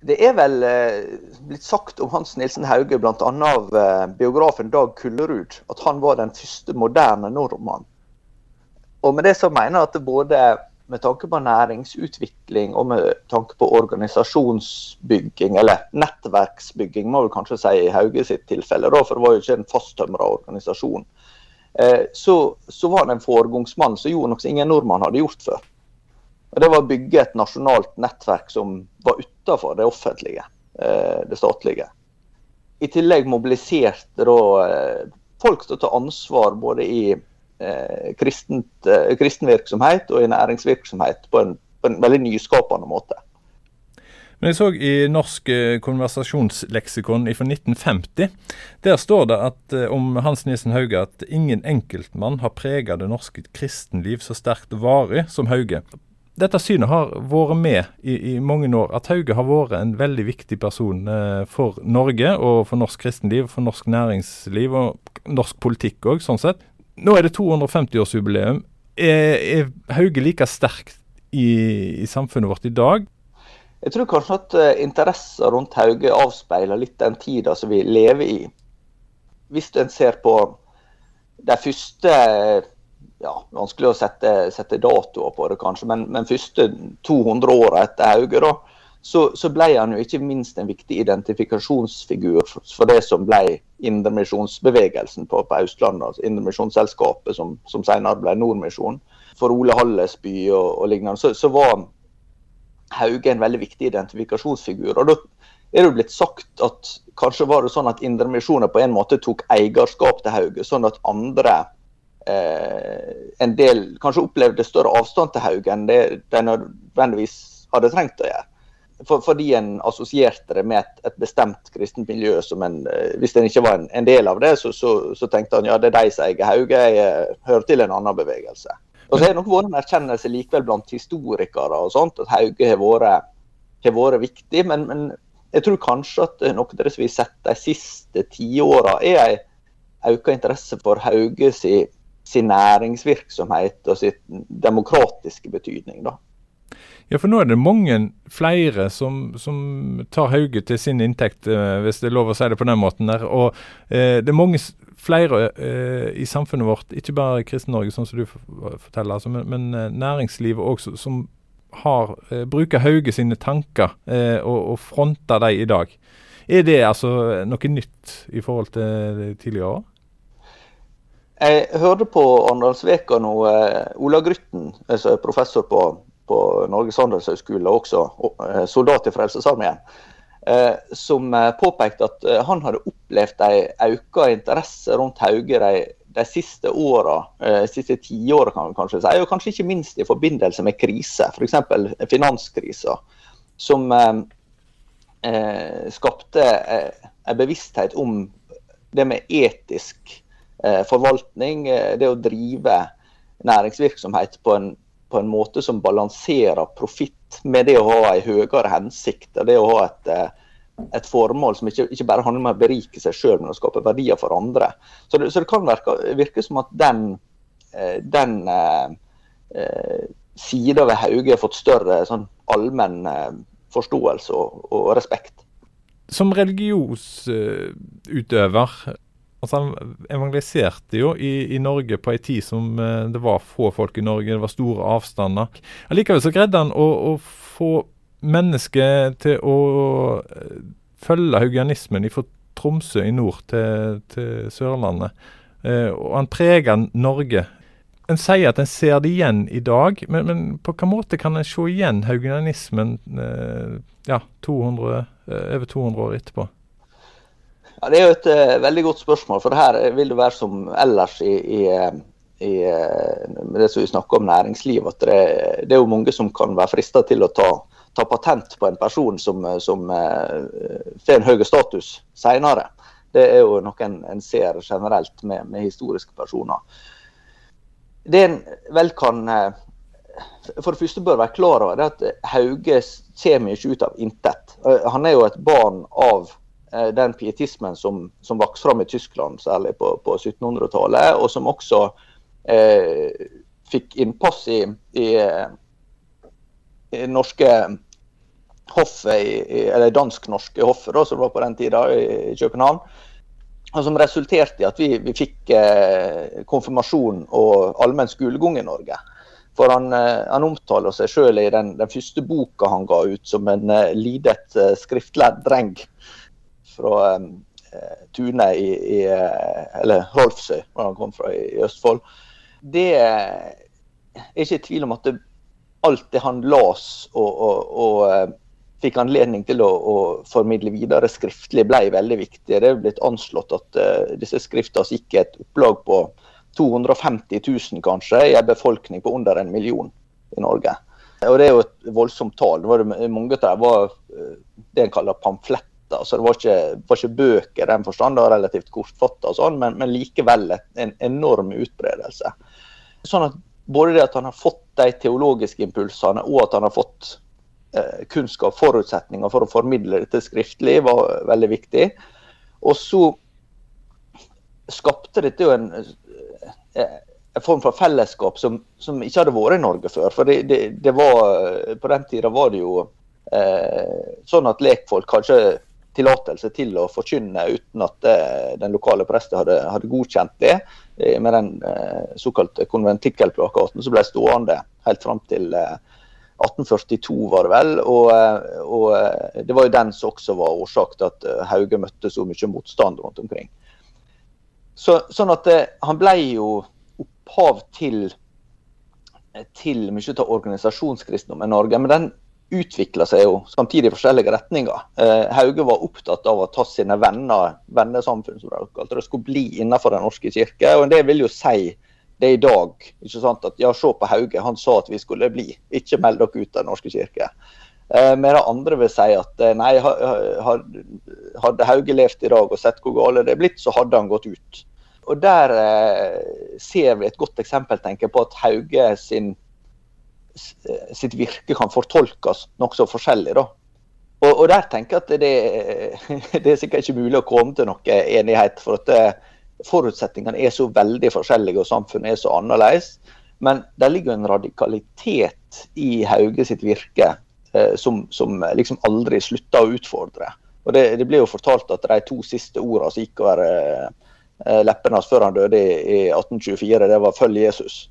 Det er vel eh, blitt sagt om Hans Nilsen Hauge, bl.a. av eh, biografen Dag Kullerud, at han var den første moderne nordmann. Og med det så mener jeg at det både med tanke på næringsutvikling og med tanke på organisasjonsbygging, eller nettverksbygging, må vi kanskje si i Hauge sitt tilfelle, for det var jo ikke en fasttømra organisasjon, eh, så, så, var han en foregangsmann som gjorde noe ingen nordmann hadde gjort før. Og Det var å bygge et nasjonalt nettverk som var utenfor det offentlige, eh, det statlige. I tillegg mobiliserte da eh, folk til å ta ansvar både i eh, kristent, kristen virksomhet og i næringsvirksomhet på en, på en veldig nyskapende måte. Men jeg så i Norsk konversasjonsleksikon fra 1950. Der står det at, om Hans Nilsen Hauge at ingen enkeltmann har preget det norske kristenliv så sterkt og varig som Hauge dette synet har vært med i, i, mange år. At Hauge har vært en veldig viktig person eh, for Norge og for norsk kristenliv, for norsk næringsliv og norsk politikk òg, sånn sett. Nå er det 250-årsjubileum. Er, er, Hauge like sterk i, i, samfunnet vårt i dag? Jeg tror kanskje at uh, interessen rundt Hauge avspeiler litt den tida som vi lever i. Hvis en ser på de første ja, vanskelig å sette, sette datoer på det, kanskje, men, men første 200 åra etter Hauge, da, så, så, ble han jo ikke minst en viktig identifikasjonsfigur for, for det som ble indremisjonsbevegelsen på, på Østlandet. altså Indremisjonsselskapet, som, som senere ble Nordmisjon. For Ole Hallesby og, og lignende, så, så, var Hauge en veldig viktig identifikasjonsfigur. og da er det jo blitt sagt at kanskje var det sånn at Indremisjonen på en måte tok eierskap til Hauge, sånn at andre en del kanskje opplevde større avstand til Hauge enn det de nødvendigvis hadde trengt å gjøre. For, fordi en assosierte det med et, et bestemt kristent miljø. som en, eh, Hvis en ikke var en, en del av det, så, så, så, tenkte han ja, det er de som eier Hauge, jeg hører til en annen bevegelse. Og så har nok vært en erkjennelse likevel blant historikere og sånt, at Hauge har vært, har vært viktig. Men, men, jeg tror kanskje at noe av det som vi har sett de siste tiåra, er en økt interesse for Hauge sin sin næringsvirksomhet og sitt demokratiske betydning. da. Ja, for nå er det mange flere som, som tar Hauge til sin inntekt, eh, hvis det er lov å si det på den måten. der, Og eh, det er mange flere eh, i samfunnet vårt, ikke bare Kristen-Norge, sånn som du forteller, altså, men, men eh, næringslivet også, som har, eh, bruker Hauge sine tanker eh, og, og fronter dem i dag. Er det altså noe nytt i forhold til tidligere år? Jeg hørte på Arendalsveka nå eh, Ola Grytten, altså professor på, på Norges handelshøyskole og også eh, soldat i Frelsesarmeen, eh, som påpekte at han hadde opplevd en økt interesse rundt Hauge de, de siste de siste tiåra kan vi kanskje si, og kanskje ikke minst i forbindelse med krise, f.eks. finanskrisa, som eh, skapte en bevissthet om det med etisk Eh, forvaltning, eh, det å drive næringsvirksomhet på en, på en måte som balanserer profitt med det å ha en høyere hensikt. og Det å ha et, eh, et formål som ikke, ikke, bare handler om å berike seg sjøl, men å skape verdier for andre. Så det, så det kan virke, virke, som at den, den eh, sida ved Hauge har fått større sånn allmenn forståelse og, og respekt. Som religionsutøver, Altså, han evangeliserte jo i, i, Norge på ei tid som eh, det var få folk i Norge, det var store avstander. Allikevel så greide han å, å få mennesker til å eh, følge haugianismen fra Tromsø i nord til, til Sørlandet. Eh, og han preger Norge. En sier at en ser det igjen i dag, men, men på hvilken måte kan en se igjen haugianismen eh, ja, 200, eh, over 200 år etterpå? Det er jo et uh, veldig godt spørsmål. For her vil det være som ellers i, i, i uh, det som vi snakker om næringsliv, at det, det, er jo mange som kan være frista til å ta, ta, patent på en person som, som uh, får en høy status senere. Det er jo noe en, en ser generelt med, med, historiske personer. Det en vel kan for det første bør være klar over, det at Hauge kommer ikke ut av intet. Han er jo et barn av Eh, den pietismen som, som vokste fram i Tyskland, særlig på, på 1700-tallet, og som også eh, fikk innpass i, i, i norske hoffet, eller dansk-norske hoffet som var på den tida i København. Og som resulterte i at vi, vi fikk eh, konfirmasjon og allmenn skolegang i Norge. For han, eh, han omtaler seg sjøl i den, den, første boka han ga ut som en eh, lidet eh, skriftlærd dreng fra eh, Tune i, i Eller Rolfsøy, hvor han kom fra, i Østfold. Det er ikke tvil om at det, alt det han las og, og, og fikk anledning til å, å, formidle videre skriftlig, ble veldig viktig. Det er blitt anslått at uh, disse skriftene gikk et opplag på 250 000 kanskje, i en befolkning på under en million i Norge. Og Det er jo et voldsomt tall. Mange av dem var det en kaller pamfletter. Så Det var ikke, var ikke bøker i den forstand, det var relativt kortfatta, sånn, men, men, likevel en enorm utbredelse. Sånn at Både det at han har fått de teologiske impulsene, og at han har fått Eh, kunnskap, forutsetninger for å formidle dette skriftlig, var veldig viktig. Og så skapte dette jo en, eh, en form for fellesskap som, som, ikke hadde vært i Norge før. For det, det, det var, På den tida var det jo eh, sånn at lekfolk hadde tillatelse til å forkynne uten at eh, den lokale presten hadde, hadde, godkjent det. Eh, med den eh, såkalte konventikkelplakaten som ble stående helt fram til eh, 1842 var det vel. Og, og, det var jo den som også var årsak til at Hauge møtte så mye motstand rundt omkring. Så, sånn at han ble jo opphav til, til mye av organisasjonskristendommen i Norge. Men den utvikla seg jo samtidig i forskjellige retninger. Hauge var opptatt av at sine venner, vennesamfunn som de kalte det, skulle bli innenfor Den norske kirke. og Det vil jo si det i dag. ikke sant, at ja, Se på Hauge, han sa at vi skulle bli. Ikke meld dere ut av Den norske kirke. Eh, men det andre vil si at eh, nei, hadde Hauge levd i dag og sett hvor gale det er blitt, så hadde han gått ut. Og Der eh, ser vi et godt eksempel tenker jeg, på at Hauge sin, eh, sitt virke kan fortolkes nokså forskjellig. da. Og, og, der tenker jeg at det, det, er sikkert ikke mulig å komme til noe enighet. for at det, forutsetningene er så veldig forskjellige og samfunnet er så annerledes. Men det ligger en radikalitet i Hauge sitt virke eh, som, som, liksom aldri slutta å utfordre. Og det, det ble jo fortalt at de to siste ordene som gikk over eh, leppene hans før han døde i, i 1824, det var 'følg Jesus'.